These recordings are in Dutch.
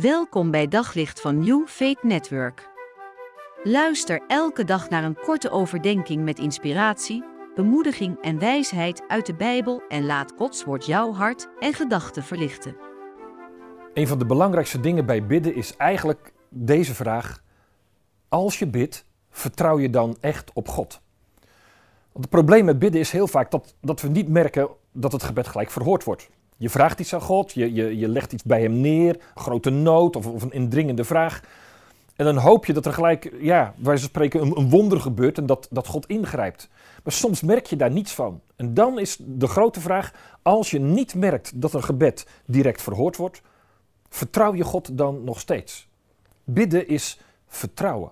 Welkom bij Daglicht van New Faith Network. Luister elke dag naar een korte overdenking met inspiratie, bemoediging en wijsheid uit de Bijbel en laat Gods woord jouw hart en gedachten verlichten. Een van de belangrijkste dingen bij bidden is eigenlijk deze vraag: als je bidt, vertrouw je dan echt op God? Want het probleem met bidden is heel vaak dat, dat we niet merken dat het gebed gelijk verhoord wordt. Je vraagt iets aan God, je, je, je legt iets bij hem neer, grote nood of, of een indringende vraag. En dan hoop je dat er gelijk, ja, wij spreken, een, een wonder gebeurt en dat, dat God ingrijpt. Maar soms merk je daar niets van. En dan is de grote vraag, als je niet merkt dat een gebed direct verhoord wordt, vertrouw je God dan nog steeds? Bidden is vertrouwen.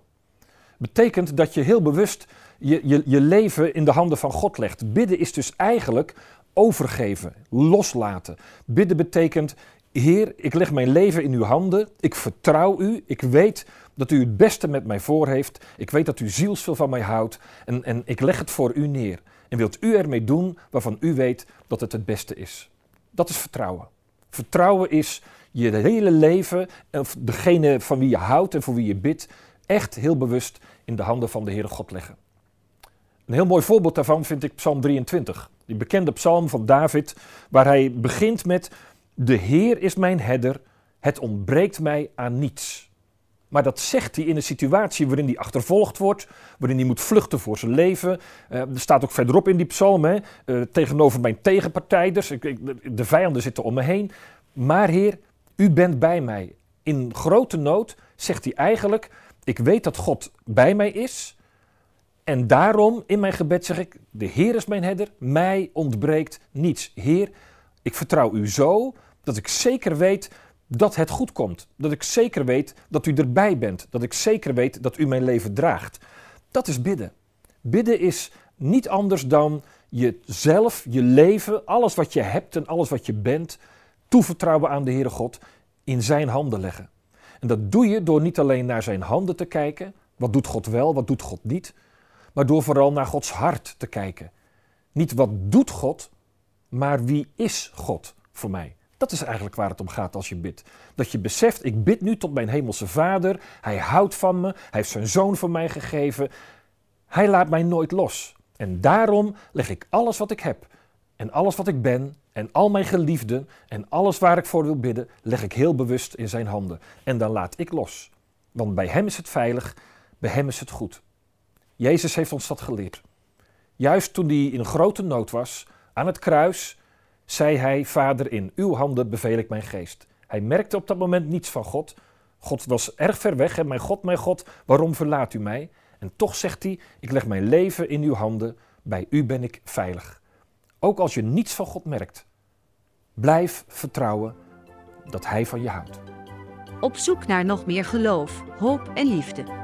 Betekent dat je heel bewust je, je, je leven in de handen van God legt. Bidden is dus eigenlijk overgeven, loslaten. Bidden betekent, Heer, ik leg mijn leven in uw handen, ik vertrouw u, ik weet dat u het beste met mij voor heeft, ik weet dat u zielsveel van mij houdt en, en ik leg het voor u neer. En wilt u ermee doen waarvan u weet dat het het beste is. Dat is vertrouwen. Vertrouwen is je hele leven, of degene van wie je houdt en voor wie je bidt, echt heel bewust in de handen van de Heere God leggen. Een heel mooi voorbeeld daarvan vind ik Psalm 23. Die bekende psalm van David, waar hij begint met: De Heer is mijn herder, het ontbreekt mij aan niets. Maar dat zegt hij in een situatie waarin hij achtervolgd wordt, waarin hij moet vluchten voor zijn leven. Uh, er staat ook verderop in die psalm, hè, uh, tegenover mijn tegenpartijders, ik, de vijanden zitten om me heen. Maar Heer, u bent bij mij. In grote nood zegt hij eigenlijk, ik weet dat God bij mij is. En daarom in mijn gebed zeg ik, de Heer is mijn herder, mij ontbreekt niets. Heer, ik vertrouw u zo dat ik zeker weet dat het goed komt. Dat ik zeker weet dat u erbij bent. Dat ik zeker weet dat u mijn leven draagt. Dat is bidden. Bidden is niet anders dan jezelf, je leven, alles wat je hebt en alles wat je bent, toevertrouwen aan de Heere God, in zijn handen leggen. En dat doe je door niet alleen naar zijn handen te kijken, wat doet God wel, wat doet God niet, maar door vooral naar Gods hart te kijken. Niet wat doet God, maar wie is God voor mij? Dat is eigenlijk waar het om gaat als je bidt. Dat je beseft, ik bid nu tot mijn hemelse Vader. Hij houdt van me. Hij heeft zijn zoon voor mij gegeven. Hij laat mij nooit los. En daarom leg ik alles wat ik heb en alles wat ik ben en al mijn geliefden en alles waar ik voor wil bidden, leg ik heel bewust in zijn handen. En dan laat ik los. Want bij hem is het veilig, bij hem is het goed. Jezus heeft ons dat geleerd. Juist toen hij in grote nood was, aan het kruis, zei hij: Vader, in uw handen beveel ik mijn geest. Hij merkte op dat moment niets van God. God was erg ver weg. En mijn God, mijn God, waarom verlaat u mij? En toch zegt hij: Ik leg mijn leven in uw handen. Bij u ben ik veilig. Ook als je niets van God merkt, blijf vertrouwen dat Hij van je houdt. Op zoek naar nog meer geloof, hoop en liefde.